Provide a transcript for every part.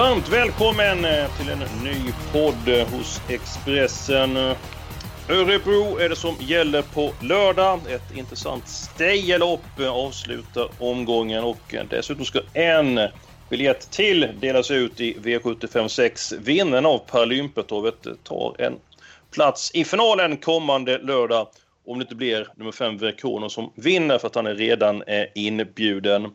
Varmt välkommen eh, till en ny podd eh, hos Expressen. Eh, Örebro är det som gäller på lördag. Ett intressant stejlopp eh, avslutar omgången och dessutom ska en biljett till delas ut i V75 6. Vinnaren av Paralympetovet tar en plats i finalen kommande lördag om det inte blir nummer 5 Verkono som vinner för att han är redan inbjuden.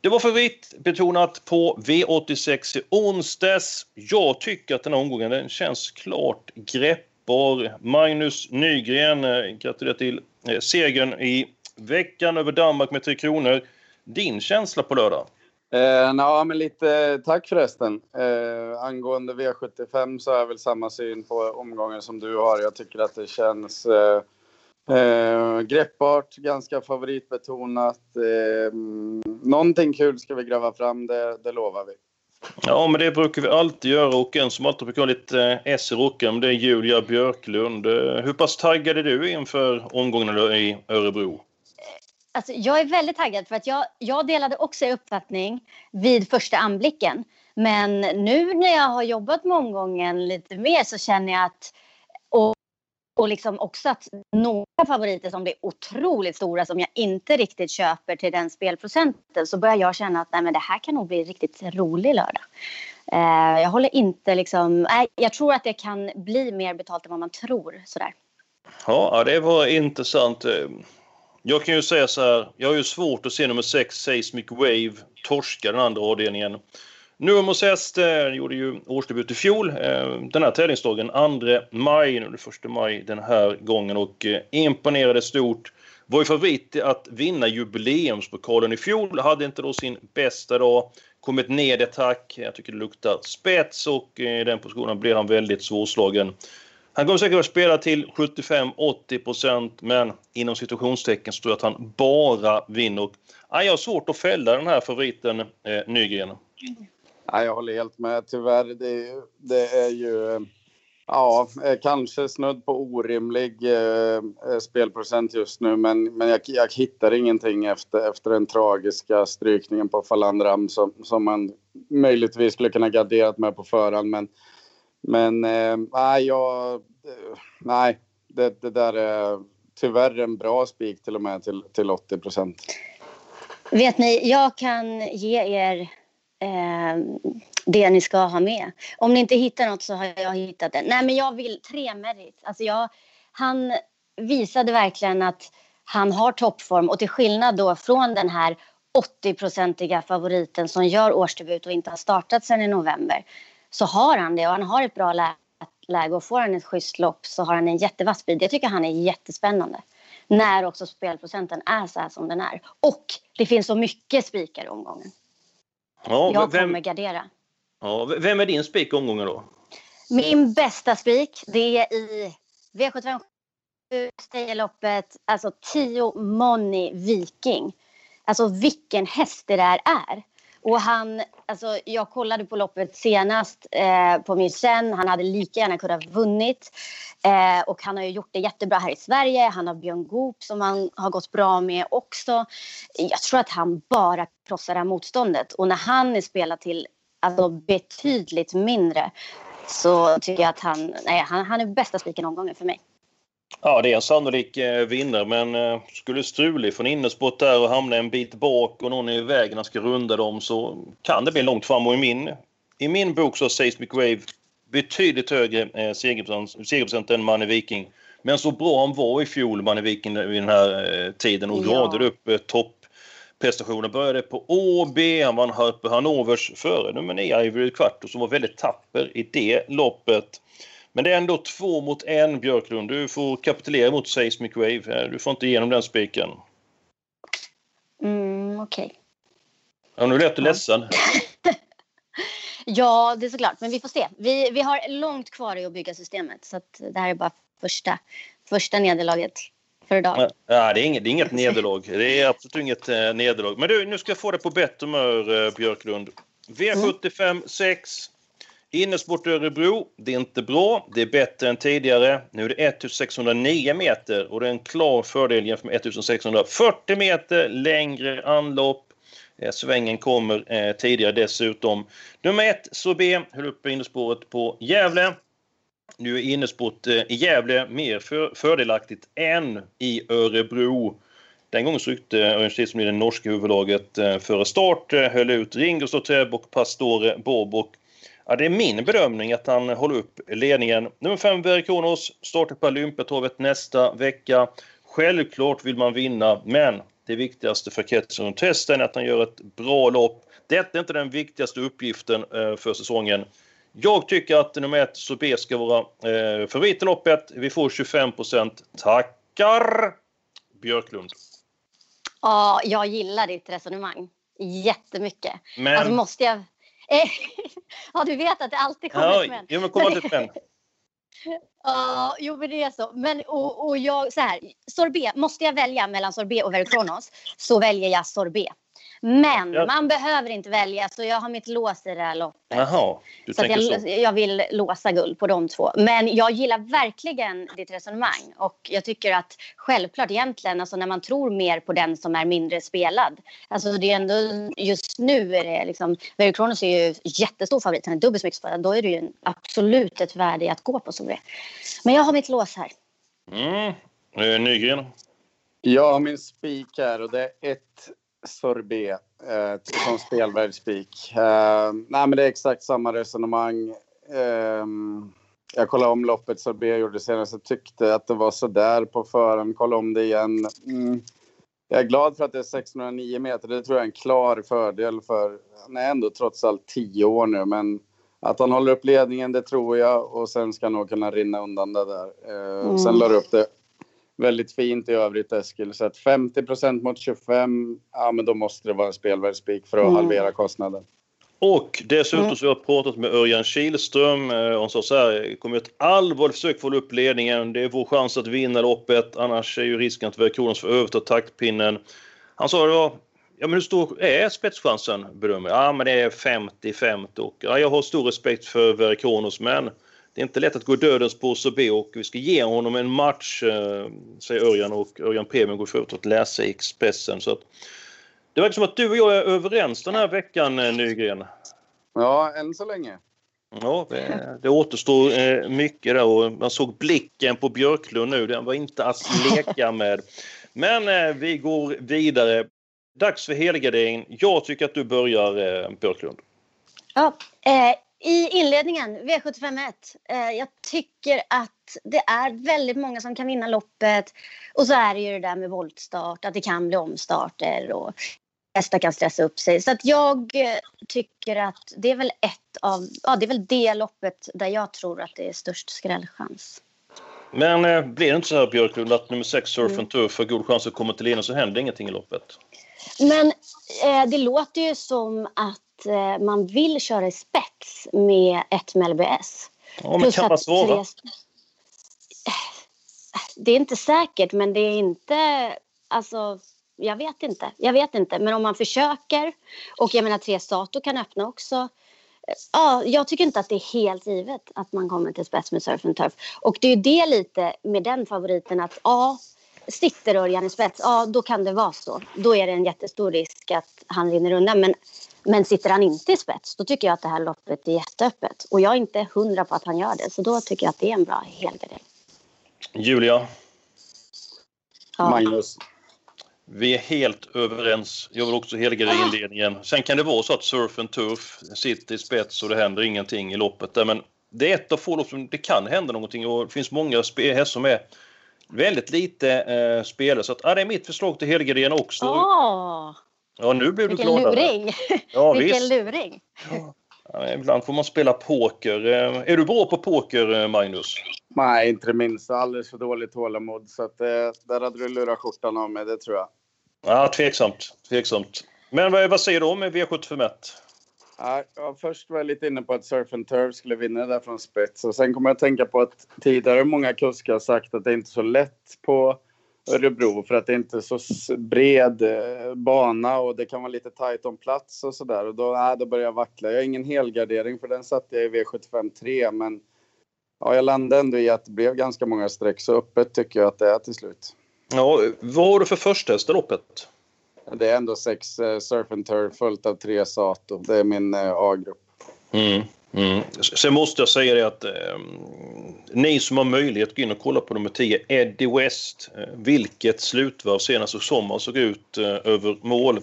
Det var favoritbetonat på V86 i onsdags. Jag tycker att den här omgången den känns klart greppbar. Magnus Nygren, eh, gratulerar till eh, segern i veckan över Danmark med Tre Kronor. Din känsla på lördag? Eh, na, men lite tack förresten. Eh, angående V75 så har jag väl samma syn på omgången som du har. Jag tycker att det känns eh, Eh, greppbart, ganska favoritbetonat. Eh, någonting kul ska vi gräva fram, det, det lovar vi. Ja, men det brukar vi alltid göra och en som alltid brukar ha lite eh, S i rocken, det är Julia Björklund. Eh, hur pass taggad är du inför omgången i Örebro? Alltså, jag är väldigt taggad för att jag, jag delade också uppfattning vid första anblicken. Men nu när jag har jobbat med omgången lite mer så känner jag att och liksom också att några favoriter som blir otroligt stora som jag inte riktigt köper till den spelprocenten så börjar jag känna att nej, men det här kan nog bli riktigt rolig lördag. Eh, jag håller inte liksom, nej, jag tror att det kan bli mer betalt än vad man tror sådär. Ja, det var intressant. Eh, jag kan ju säga så här, jag har ju svårt att se nummer 6 Seismic Wave torska den andra avdelningen. Nuomos häst gjorde ju årsdebut i fjol. Eh, den här tävlingsdagen 2 maj, nu är det 1 maj den här gången och eh, imponerade stort. Var ju favorit att vinna jubileumspokalen i fjol. Hade inte då sin bästa dag. Kommit ned i tack. Jag tycker det luktar spets och eh, i den positionen blev han väldigt svårslagen. Han kommer säkert att spela till 75-80 procent men inom situationstecken står att han bara vinner. Jag har svårt att fälla den här favoriten eh, Nygren. Ja, jag håller helt med. Tyvärr, det, det är ju ja, eh, kanske snudd på orimlig eh, eh, spelprocent just nu. Men, men jag, jag hittar ingenting efter, efter den tragiska strykningen på Falandram som, som man möjligtvis skulle kunna garderat med på förhand. Men, men eh, nej, jag, eh, nej det, det där är tyvärr en bra spik till och med till, till 80 procent. Vet ni, jag kan ge er eh, det ni ska ha med. Om ni inte hittar något så har jag hittat det. Nej, men jag vill tre merit. Alltså jag, han visade verkligen att han har toppform och till skillnad då från den här 80-procentiga favoriten som gör årsdebut och inte har startat sedan i november så har han det och han har ett bra läge och får han ett schysst lopp så har han en jättevass speed. Jag tycker han är jättespännande när också spelprocenten är så här som den är. Och det finns så mycket spikar i omgången. Ja, jag vem, kommer gardera. Ja, vem är din spik omgången då? Min bästa spik, det är i V75 loppet, alltså 10 Money Viking. Alltså vilken häst det där är. Och han, alltså jag kollade på loppet senast eh, på min sen. Han hade lika gärna kunnat vunnit. Eh, och han har ju gjort det jättebra här i Sverige. Han har Björn Goop som han har gått bra med också. Jag tror att han bara krossar det här motståndet. Och när han är spelad till alltså, betydligt mindre så tycker jag att han, nej, han, han är bästa spiken omgången för mig. Ja, det är en sannolik eh, vinnare, men eh, skulle Struli från innersport där och hamna en bit bak och någon är i vägen ska runda dem så kan det bli långt fram. Och i min, i min bok så har Seismic Wave betydligt högre eh, segerprocent än Manne Viking. Men så bra han var i fjol, Manne Viking, vid den här eh, tiden och ja. radade upp eh, topprestationer. Började på Åby, han vann här på Hannovers före nummer 9 Ivory Quarto som var väldigt tapper i det loppet. Men det är ändå två mot en, Björklund. Du får kapitulera mot Seismic Wave. Du får inte igenom den spiken. Mm, Okej. Okay. Ja, nu lät du ledsen. ja, det är såklart. Men vi får se. Vi, vi har långt kvar i att bygga systemet. Så det här är bara första, första nederlaget för idag. Ja, det, är inget, det är inget nederlag. Det är absolut inget eh, nederlag. Men du, nu ska jag få det på bättre humör, eh, Björklund. V75 6. Innersport Örebro. Det är inte bra. Det är bättre än tidigare. Nu är det 1609 meter och det är en klar fördel jämfört med 1640 meter längre anlopp. Eh, svängen kommer eh, tidigare dessutom. Nummer ett, Sobe, höll uppe innerspåret på Gävle. Nu är innerspåret eh, i Gävle mer för, fördelaktigt än i Örebro. Den gången så ryckte eh, Örnsköldsvik som det norska huvudlaget eh, före start, eh, höll ut Ringo Treb och Pastore Bobok och, ja, det är min bedömning att han håller upp ledningen. Nummer 5, Verikonos, startar på Olympiatorvet nästa vecka. Självklart vill man vinna, men det viktigaste för Ketson testen är att han gör ett bra lopp. Detta är inte den viktigaste uppgiften för säsongen. Jag tycker att nummer ett, Sobé, ska vara eh, favorit i loppet. Vi får 25 procent. Tackar! Björklund. Ja, jag gillar ditt resonemang jättemycket. Men... Alltså måste jag... ja, du vet att det alltid kommer ja, men. Jo, men kom alltid ett men. Ja, jo men det är så. Men och, och jag, så här, sorbet, måste jag välja mellan sorbet och Verikronos så väljer jag sorbet. Men ja. man behöver inte välja så jag har mitt lås i det här loppet. Jaha, du så tänker jag, så. jag vill låsa guld på de två. Men jag gillar verkligen ditt resonemang och jag tycker att självklart egentligen alltså när man tror mer på den som är mindre spelad. Alltså det är ändå just nu är det liksom Verikronos är ju jättestor favorit. Han är dubbelt så mycket spelad. Då är det ju absolut ett värde i att gå på som det. Men jag har mitt lås här. Mm. Eh, Nygren? Jag har min spik här och det är ett sorbet eh, som spelvärldsspik. Eh, nej, men det är exakt samma resonemang. Eh, jag kollade om loppet sorbet gjorde senast. Jag tyckte att det var så där på förhand. Kolla om det igen. Mm. Jag är glad för att det är 609 meter. Det tror jag är en klar fördel för... Han är ändå trots allt 10 år nu, men att han håller upp ledningen, det tror jag. Och sen ska han nog kunna rinna undan det där. Eh, mm. Sen la du upp det väldigt fint i övrigt Eskil. Så att 50% mot 25, ja men då måste det vara en spelvärldsspik för att mm. halvera kostnaden. Och dessutom mm. så har jag pratat med Örjan Kihlström. Hon eh, sa så här, det kommer ett allvarligt försök få upp ledningen. Det är vår chans att vinna loppet. Annars är ju risken att Verkronens får överta taktpinnen. Han sa då, ja men hur stor är spetschansen bedömer Ja men det är 50-50 och ja, jag har stor respekt för Verkronos men det är inte lätt att gå dödens på Sobe och vi ska ge honom en match, eh, säger Örjan och Örjan Premium går förut att läsa i Expressen. Så att, det verkar som att du och jag är överens den här veckan, eh, Nygren. Ja, än så länge. Ja, det, det återstår eh, mycket där och man såg blicken på Björklund nu. Den var inte att leka med. Men eh, vi går vidare. Dags för helgardering. Jag tycker att du börjar, eh, Björklund. Ja, eh, i inledningen, V751. Eh, jag tycker att det är väldigt många som kan vinna loppet. Och så är det ju det där med voltstart, att det kan bli omstarter och hästar kan stressa upp sig. Så att jag eh, tycker att det är väl ett av, ja det är väl det loppet där jag tror att det är störst skrällchans. Men eh, blir det inte så här Björklund att nummer 6 Surf mm. Turf har god chans att komma till ledning så händer ingenting i loppet? Men eh, det låter ju som att eh, man vill köra i spets med ett med LBS. Ja, men kan man sova? Tre... Det är inte säkert, men det är inte... Alltså, jag vet inte. Jag vet inte. Men om man försöker och jag menar tre Sato kan öppna också. Ja, jag tycker inte att det är helt givet att man kommer till spets med Surf and Turf. Och det är det lite med den favoriten att ja, sitter Örjan i spets, ja då kan det vara så. Då är det en jättestor risk att han rinner undan. Men men sitter han inte i spets, då tycker jag att det här loppet är jätteöppet. Och jag är inte hundra på att han gör det, så då tycker jag att det är en bra helgardering. Julia? Ja. Magnus? Vi är helt överens. Jag vill också helgardera ah. inledningen. Sen kan det vara så att Surf and Turf sitter i spets och det händer ingenting i loppet. Där, men det är ett av få lopp som det kan hända någonting och det finns många hästar som är väldigt lite eh, spelare. Så att, ah, det är mitt förslag till helgardering också. Oh. Ja, nu blev Vilken du gladare. luring! Ja, Vilken visst. luring! Ja. ibland får man spela poker. Eh, är du bra på poker, eh, Magnus? Nej, inte det minsta. Alldeles för dåligt tålamod. Så att, eh, där hade du lurat skjortan av mig, det tror jag. Ja, tveksamt. tveksamt. Men vad, vad säger du om V751? Ja, först var jag lite inne på att Surf and Turf skulle vinna där från spets. Och sen kommer jag att tänka på att tidigare många kuskar har sagt att det är inte så lätt på Örebro för att det inte är så bred eh, bana och det kan vara lite tajt om plats och sådär. Och då, äh, då börjar jag vackla. Jag har ingen helgardering för den satte jag i V75 3 men ja, jag landade ändå i att det blev ganska många streck så öppet tycker jag att det är till slut. Ja, vad har du för första loppet? Det är ändå sex uh, Surf and Turf följt av tre Sato. Det är min uh, A-grupp. Mm. Mm. Sen måste jag säga det att eh, ni som har möjlighet gå in och kolla på nummer 10, Eddie West. Eh, vilket slutvarv senaste sommar såg ut eh, över mål.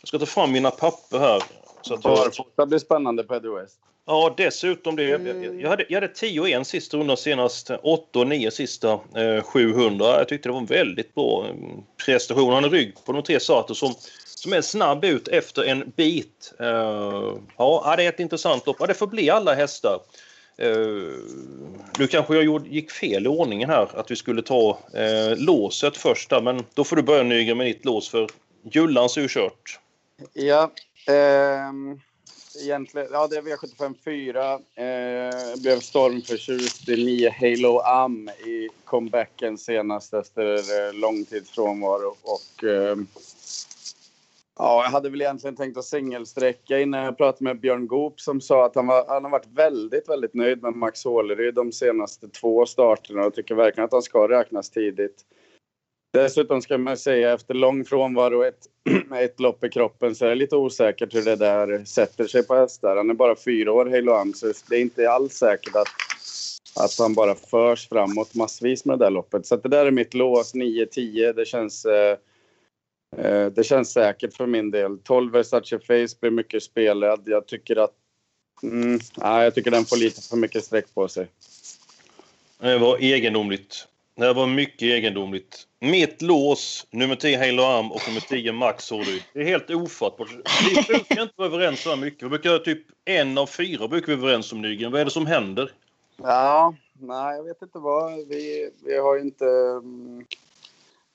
Jag ska ta fram mina papper här. Så att jag... Det blir spännande på Eddie West. Ja, dessutom det. Mm. Jag, hade, jag hade 10 och 1 sista rundan senast, 8 och 9 sista eh, 700. Jag tyckte det var en väldigt bra eh, prestation. Han har rygg på de tre Sato som som är snabb ut efter en bit. Uh, ja, det är ett intressant lopp. Ja, det får bli alla hästar. Uh, nu kanske jag gick fel i ordningen här, att vi skulle ta uh, låset först där, men då får du börja Nygren med ditt lås för Jullans är ju kört. Ja, eh, egentligen, ja det är V75 4. Eh, blev stormförtjust i 9 Halo Am i comebacken senast efter eh, lång tids frånvaro och eh, Ja, jag hade väl egentligen tänkt att singelsträcka innan jag pratade med Björn Goop som sa att han, var, han har varit väldigt, väldigt nöjd med Max Håleryd de senaste två starterna och tycker verkligen att han ska räknas tidigt. Dessutom ska man säga efter lång frånvaro och ett, ett lopp i kroppen så är det lite osäkert hur det där sätter sig på hästar. Han är bara fyra år, Halo så det är inte alls säkert att, att han bara förs framåt massvis med det där loppet. Så det där är mitt lås, 9-10. Det känns Eh, det känns säkert för min del. 12 Versace Face blir mycket spelad. Jag tycker att... Mm, nej, jag tycker den får lite för mycket streck på sig. Det var egendomligt. Det var mycket egendomligt. Mitt lås, nummer 10 Halo Arm och nummer 10 Max Hårdy. Det är helt ofattbart. Vi brukar inte vara överens så här mycket. Vi brukar typ en av fyra brukar vi överens om Nygren. Vad är det som händer? Ja, nej jag vet inte vad. Vi, vi har inte...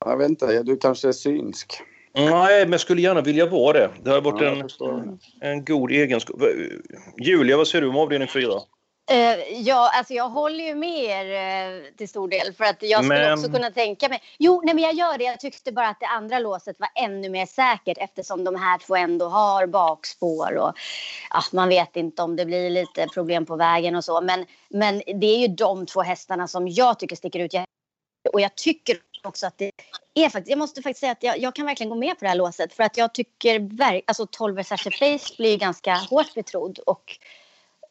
Jag vet inte, du kanske är synsk? Nej, men jag skulle gärna vilja vara det. Det har varit ja, en, en god egenskap. Julia, vad säger du om avdelning 4? Uh, ja, alltså jag håller ju med er uh, till stor del för att jag skulle men... också kunna tänka mig. Jo, nej, men jag gör det. Jag tyckte bara att det andra låset var ännu mer säkert eftersom de här två ändå har bakspår och ja, man vet inte om det blir lite problem på vägen och så. Men, men det är ju de två hästarna som jag tycker sticker ut och jag tycker också att det är faktiskt, jag måste faktiskt säga att jag, jag kan verkligen gå med på det här låset för att jag tycker, alltså 12 Versace Face blir ju ganska hårt betrodd och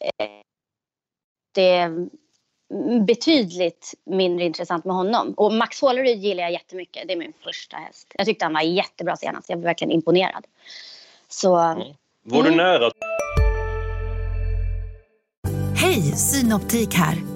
eh, det är betydligt mindre intressant med honom. Och Max Håleryd gillar jag jättemycket, det är min första häst. Jag tyckte han var jättebra senast, jag var verkligen imponerad. Så... Mm. Var du mm. nära? Hej, Synoptik här.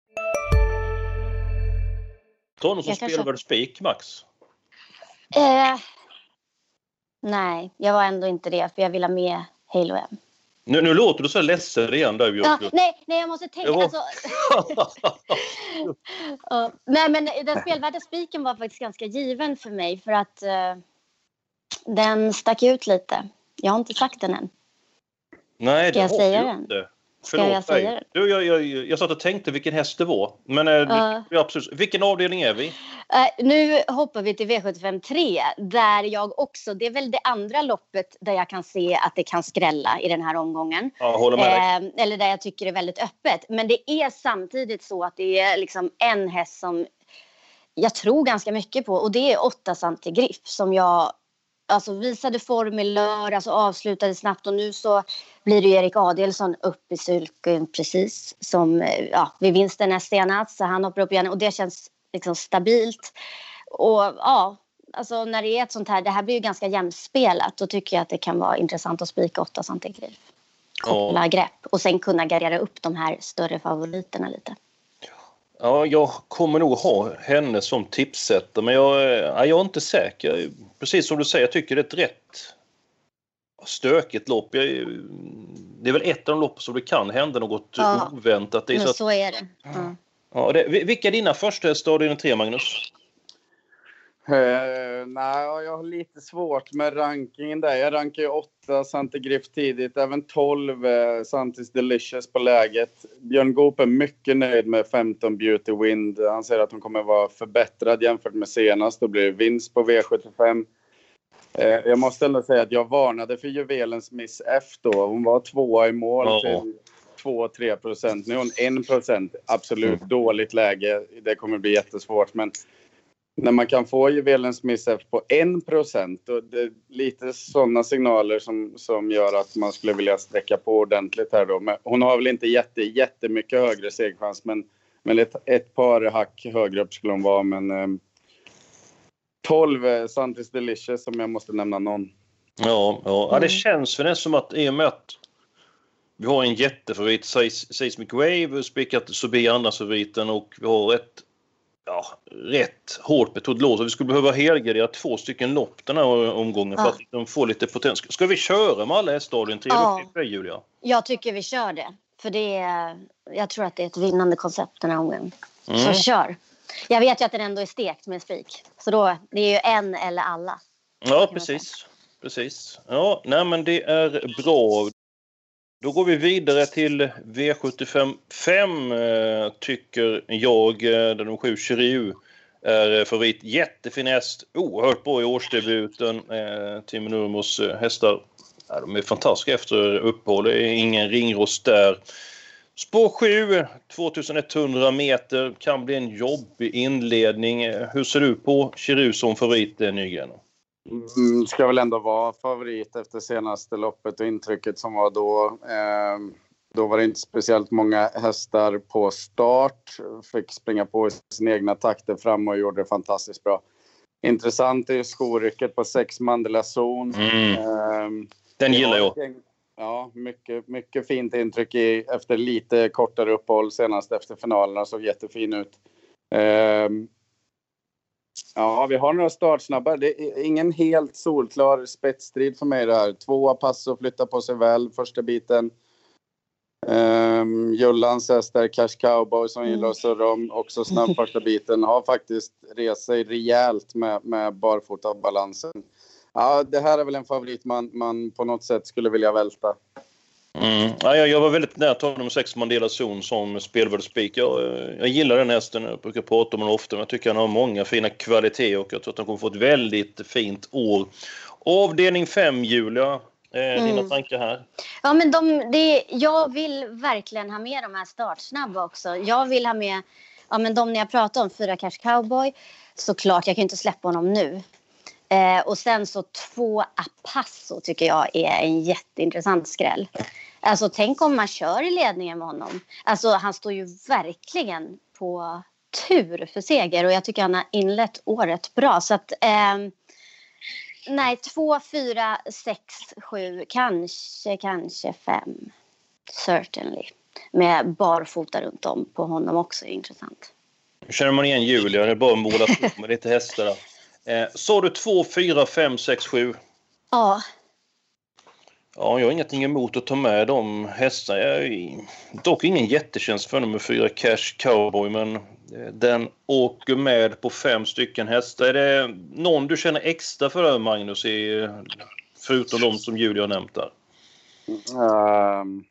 Ta någon som spelvärd kanske... spik, Max. Eh, nej, jag var ändå inte det för jag vill ha med Halo M. Nu, nu låter du så ledsen igen där ja, nej, nej, jag måste tänka. Var... Alltså... uh, nej, men den spelvärda spiken var faktiskt ganska given för mig för att uh, den stack ut lite. Jag har inte sagt den än. Nej, Ska det jag säga den? Inte. Förlåt jag säga det? Du, jag, jag, jag satt och tänkte vilken häst det var. Men uh. absolut. vilken avdelning är vi? Uh, nu hoppar vi till V75 3 där jag också, det är väl det andra loppet där jag kan se att det kan skrälla i den här omgången. Ja, håller med uh, eller där jag tycker det är väldigt öppet. Men det är samtidigt så att det är liksom en häst som jag tror ganska mycket på och det är 8 Santigriff som jag alltså, visade form i lördags och avslutade snabbt och nu så blir det Erik Adelsson upp i sulken precis som eh, ja, vid vinsten näst senast. Så han hoppar upp igen och det känns liksom stabilt. Och ja, alltså när det är ett sånt här, det här blir ju ganska jämspelat, då tycker jag att det kan vara intressant att spika åtta Santigriff. Koppla grepp och sen kunna gardera upp de här större favoriterna lite. Ja, jag kommer nog ha henne som tipssättare, men jag, ja, jag är inte säker. Precis som du säger, jag tycker det är ett rätt stökigt lopp. Jag, det är väl ett av de lopp som det kan hända något ja, oväntat. Är så, att, så är det. Ja. Ja, det. Vilka är dina första hästar av dina tre, Magnus? Uh, nej, jag har lite svårt med rankingen där. Jag rankar ju 8 Santigriff tidigt, även 12 uh, eh, Santis Delicious på läget. Björn Goop är mycket nöjd med 15 Beauty Wind. Han säger att hon kommer vara förbättrad jämfört med senast. Då blir det vinst på V75. Uh, jag måste ändå säga att jag varnade för juvelens Miss F då. Hon var tvåa i mål oh. till 2-3 procent. Nu är hon 1 procent. Absolut mm. dåligt läge. Det kommer bli jättesvårt. Men när man kan få juvelens missef på 1 procent, det är lite sådana signaler som, som gör att man skulle vilja sträcka på ordentligt här då. Men hon har väl inte jätte, jättemycket högre segchans, men, men ett, ett par hack högre upp skulle hon vara. Men eh, 12 eh, Santis Delicious om jag måste nämna någon. Ja, ja. ja det känns väl som att i och med att vi har en jättefavorit, Seismic Wave, spikat Sobi, andra favoriten och vi har ett ja, rätt hårt betrodd lås. Vi skulle behöva helgardera två stycken lopp den här omgången ja. för att de får lite potens. Ska vi köra med alla häststadien? Tre ja. lopp Julia? Jag tycker vi kör det. För det är, jag tror att det är ett vinnande koncept den här omgången. Mm. Så kör! Jag vet ju att den ändå är stekt med spik. Så då, det är ju en eller alla. Ja, precis. Precis. Ja, nej men det är bra. Då går vi vidare till V75 5 eh, tycker jag, eh, där de sju Chiriu är eh, favorit. Jättefin häst, oerhört bra i årsdebuten. Tim Nurmos hästar, ja, de är fantastiska efter uppehåll. Det är ingen ringrost där. Spår 7, 2100 meter, kan bli en jobbig inledning. Hur ser du på Chiriu som favorit, Nygren? Mm, ska väl ändå vara favorit efter senaste loppet och intrycket som var då. Eh, då var det inte speciellt många hästar på start. Fick springa på i sina egna takter fram och gjorde det fantastiskt bra. Intressant är ju skorycket på sex Mandela zon. Mm. Eh, Den gillar jag. Ja, mycket, mycket fint intryck i, efter lite kortare uppehåll senast efter finalerna. Såg jättefin ut. Ja, vi har några startsnabba. Det är ingen helt solklar spetsstrid för mig det här. Två Passo flyttar på sig väl första biten. Um, Jullans hästar Cash Cowboy som gillar att surra om, också snabb första biten, har faktiskt rest sig rejält med, med barfotabalansen. Ja, det här är väl en favorit man, man på något sätt skulle vilja välta. Mm. Ja, jag, var väldigt nära ta nummer 6 Mandela Zon som spelvärd spik. Jag, jag gillar den hästen, jag brukar prata om honom ofta, men jag tycker han har många fina kvaliteter och jag tror att han kommer få ett väldigt fint år. Avdelning 5, Julia. Eh, mm. Dina tankar här? Ja, men de, det, jag vill verkligen ha med de här startsnabba också. Jag vill ha med ja, men de ni har pratat om, Fyra Cash Cowboy. Såklart, jag kan inte släppa honom nu. Eh, och sen så två Apasso tycker jag är en jätteintressant skräll. Alltså tänk om man kör i ledningen med honom. Alltså han står ju verkligen på tur för seger och jag tycker han har inlett året bra. Så att eh, nej, två, fyra, sex, sju, kanske, kanske fem. Certainly. Med barfota runt om på honom också är intressant. känner man igen Julia, det är bara att måla på med lite hästar. Eh, så du 2, 4, 5, 6, 7? Ja. Ja, jag har ingenting emot att ta med de hästarna. Jag är dock ingen jättetjänst för nummer 4, Cash Cowboy, men eh, den åker med på fem stycken hästar. Är det någon du känner extra för, Magnus, i, förutom de som Julia har nämnt där? Um,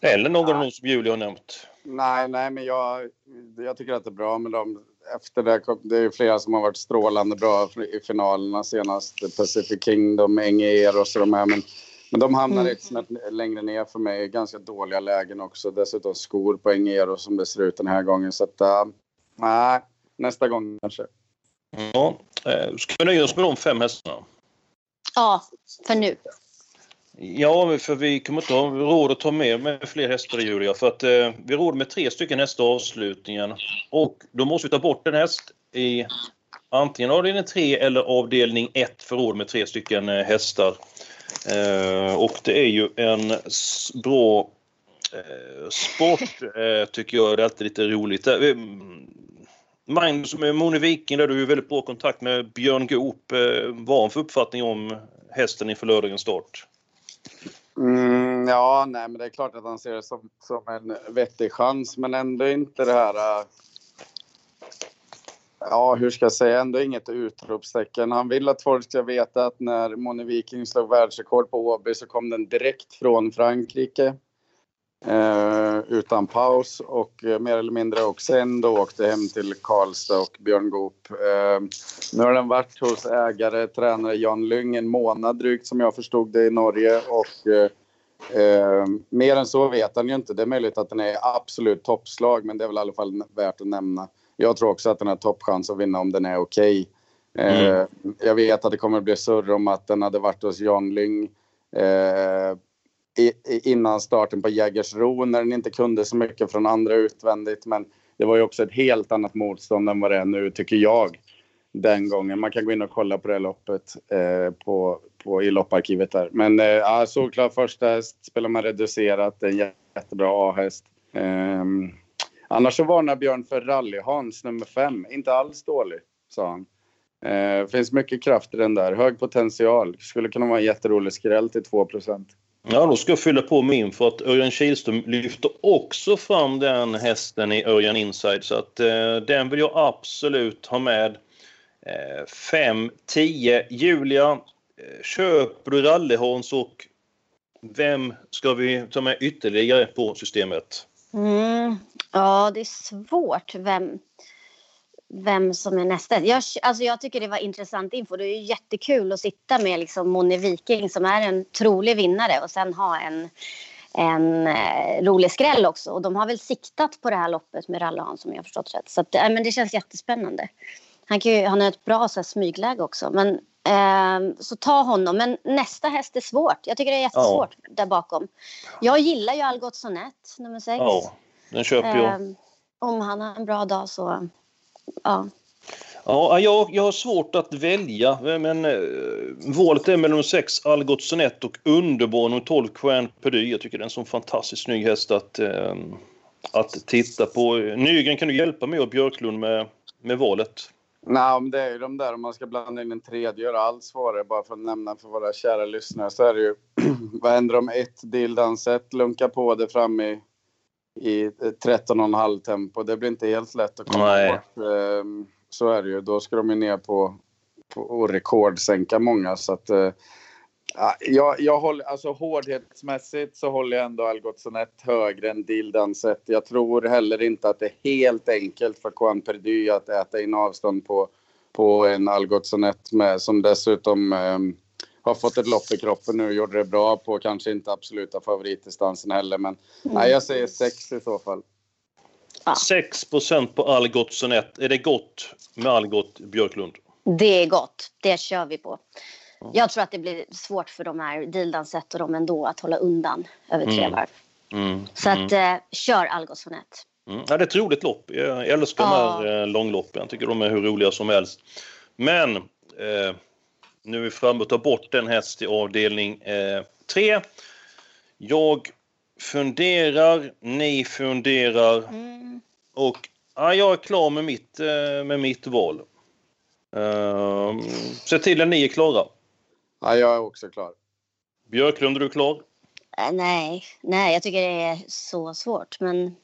Eller någon av de som Julia har nämnt? Nej, nej, men jag, jag tycker att det är bra med dem efter det, det är flera som har varit strålande bra i finalerna senast. Pacific Kingdom, Enger och så de här. Men, men de hamnar mm. lite längre ner för mig. Ganska dåliga lägen också. Dessutom skor på Enger som det ser ut den här gången. Så att, uh, nej, nästa gång kanske. Ja, eh, ska vi nöja oss med de fem hästarna? Ja, för nu. Ja, för vi kommer inte ha råd att ta med, med fler hästar Julia. För att eh, vi råder råd med tre stycken hästar i avslutningen. Och då måste vi ta bort en häst i antingen avdelning 3 eller avdelning 1 för råd med tre stycken eh, hästar. Eh, och det är ju en bra eh, sport eh, tycker jag. Det är alltid lite roligt. Eh, Magnus med Moni Viking, där du är väldigt bra kontakt med Björn Goop. Eh, vad har han för uppfattning om hästen inför lördagens start? Mm, ja, nej, men det är klart att han ser det som, som en vettig chans, men ändå inte det här... äh, Ja, hur ska jag säga? Ändå inget utropstecken. Han vill att folk ska veta att när Moni Viking slog världsrekord på Åby så kom den direkt från Frankrike. Eh, utan paus och eh, mer eller mindre också ändå åkte hem till Karlstad och Björn Goop. Eh, nu har den varit hos ägare, tränare Jan Lyng en månad drygt som jag förstod det i Norge och mer än så vet han ju inte. Det är möjligt att den är absolut toppslag men det är väl i alla fall värt att nämna. Jag tror också att den har toppchans att vinna om den är okej. Eh, Jag vet att det kommer att bli surr om att den hade varit hos Jan Lyng i, innan starten på Jägersro när den inte kunde så mycket från andra utvändigt. Men det var ju också ett helt annat motstånd än vad det är nu, tycker jag. Den gången. Man kan gå in och kolla på det loppet eh, på, på, i lopparkivet där. Men eh, ja, såklart första häst spelar man reducerat. En jättebra A-häst. Eh, annars så varnar Björn för rally-Hans nummer fem. Inte alls dålig, sa han. Eh, finns mycket kraft i den där. Hög potential. Skulle kunna vara en jätterolig skräll till 2 Ja, då ska jag fylla på min för att Örjan Kihlström lyfter också fram den hästen i Örjan Inside så att eh, den vill jag absolut ha med. Eh, 5, 10, Julia, eh, köper du rallyhans och vem ska vi ta med ytterligare på systemet? Mm. Ja, det är svårt vem, vem som är nästa. Jag, alltså jag tycker det var intressant info. Det är ju jättekul att sitta med liksom Moni Viking som är en trolig vinnare och sen ha en, en eh, rolig skräll också. Och de har väl siktat på det här loppet med Rallyhan som jag har förstått rätt. Så att, äh, men det känns jättespännande. Han, kan ju, han har ett bra så här, smygläge också. Men, eh, så ta honom. Men nästa häst är svårt. Jag tycker det är jättesvårt där bakom. Jag gillar ju Algot Sonett, nummer sex. Ja, den köper jag. Eh, om han har en bra dag så... Ja. Ja, jag, jag har svårt att välja, men eh, valet är mellan 6 Algot Sonett och Underbarn och 12 Quern Perdy. Jag tycker det är en sån fantastiskt snygg häst att, eh, att titta på. Nygren, kan du hjälpa mig och Björklund med, med valet? Nej, men det är ju de där om man ska blanda in en tredje gör allt svårare. Bara för att nämna för våra kära lyssnare så är det ju vad händer om ett Dildanset lunkar på det fram i, i 13,5 tempo. Det blir inte helt lätt att komma Nej. bort. Ehm, Så är det ju. Då ska de ju ner på, på och rekordsänka många. Så att, eh, ja, jag, jag håller, alltså hårdhetsmässigt så håller jag ändå Algot Sonett högre än Dildanset. Jag tror heller inte att det är helt enkelt för Juan Perdy att äta in avstånd på, på en Algot Sonett med, som dessutom ehm, har fått ett lopp i kroppen nu. Gjorde det bra på kanske inte absoluta favoritdistansen heller. Men nej, jag säger sex i så fall. 6% på Algot Sonett. Är det gott med Algot Björklund? Det är gott. Det kör vi på. Jag tror att det blir svårt för de här Dildanset och de ändå att hålla undan över tre Mm. varv. Mm. Så att eh, kör Algot Sonett. Mm. Ja, det är ett roligt lopp. Jag älskar Ja. de här eh, långloppen. Jag tycker de är hur roliga som helst. Men eh, nu är vi framme och tar bort en häst i avdelning 3. jag funderar, ni funderar Mm. och ja, jag är klar med mitt, eh, med mitt val. Uh, se till att ni är klara. Ja, jag är också klar. Björklund, är du klar? Eh, nej, nej, jag tycker det är så svårt. Men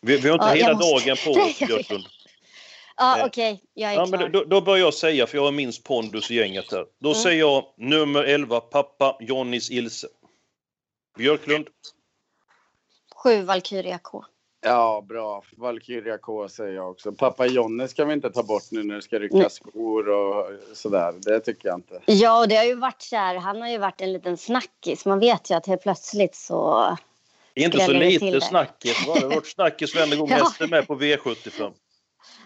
Vi, vi har inte Ja, hela måste- dagen på oss. Björklund. Ja, Eh, okej, jag är Ja, klar. men då, då börjar jag säga, för jag har minst pondus i gänget här. Då Mm. säger jag nummer 11, pappa Johnnys Ilse. Björklund. Sju Valkyria K. Ja, bra. Valkyria K säger jag också. Pappa Jonny ska vi inte ta bort nu när det ska rycka Nej. skor och sådär. Det tycker jag inte. Ja, och det har ju varit så här. Han har ju varit en liten snackis. Man vet ju att helt plötsligt så... Inte så lite snackis. va? Det har varit snackis varenda gång Ja. hästen är med på V75.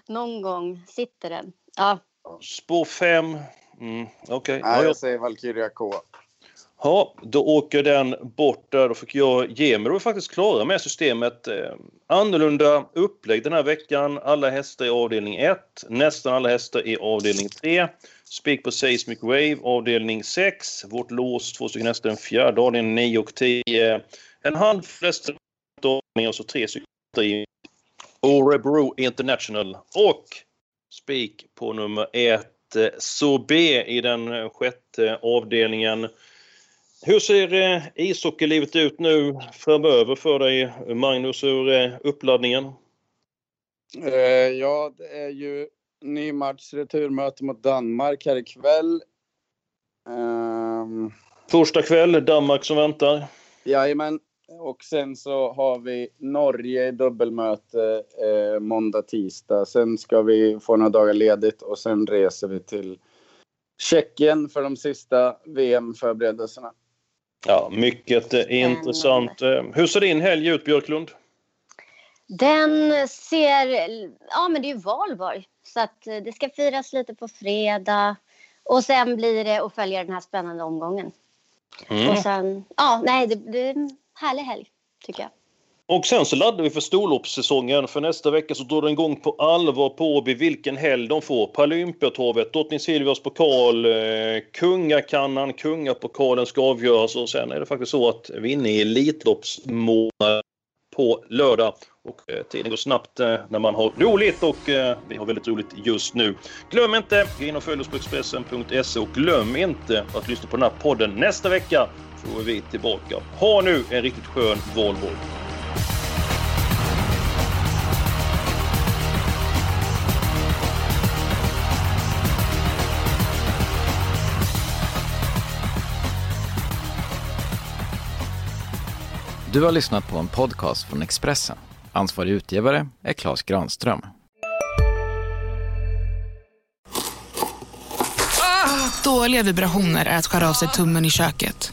Någon gång sitter den. Ja, Spår 5. Mm, Okej. Ja. jag säger Valkyria K. Ja, då åker den bort där. Då fick jag ge mig. Då är vi faktiskt klara med systemet. Eh, annorlunda upplägg den här veckan. Alla hästar i avdelning 1. Nästan alla hästar i avdelning 3. Spik på Seismic Wave, avdelning 6. Vårt lås, två stycken hästar, den fjärde avdelningen 9 och 10. En handflest avdelningar och så tre stycken i Orebro International. Och spik på nummer 1. Sobé i den eh, sjätte avdelningen. Hur ser eh, ishockeylivet ut nu framöver för dig, Magnus, ur eh, uppladdningen? Eh, ja, det är ju ny match, returmöte mot Danmark här ikväll. Um, Torsdag kväll, Danmark som väntar. jajamän. Och sen så har vi Norge dubbelmöte eh, måndag, tisdag. Sen ska vi få några dagar ledigt och sen reser vi till Tjeckien för de sista VM-förberedelserna. Ja, mycket eh, intressant. Eh, Hur ser din helg ut, Björklund? Den ser... Ja, men det är ju valborg. Så att eh, det ska firas lite på fredag. Och sen blir det att följa den här spännande omgången. Mm. Och sen... Ja, nej, det, det härlig helg, tycker jag. Och sen så laddar vi för storloppssäsongen. För nästa vecka så drar den igång på allvar på Åby vilken helg de får. Paralympiatorvet, Drottning Silvias pokal, eh, Kungakannan, Kungapokalen ska avgöras och sen är det faktiskt så att vi är inne i Elitloppsmånad på lördag. Och eh, tiden går snabbt eh, när man har roligt och eh, vi har väldigt roligt just nu. Glöm inte, gå in och följ oss på Expressen.se och glöm inte att lyssna på den här podden nästa vecka. Så är vi tillbaka. Ha nu en riktigt skön valborg. Du har lyssnat på en podcast från Expressen. Ansvarig utgivare är Klas Granström. Dåliga vibrationer är att skära av sig tummen i köket.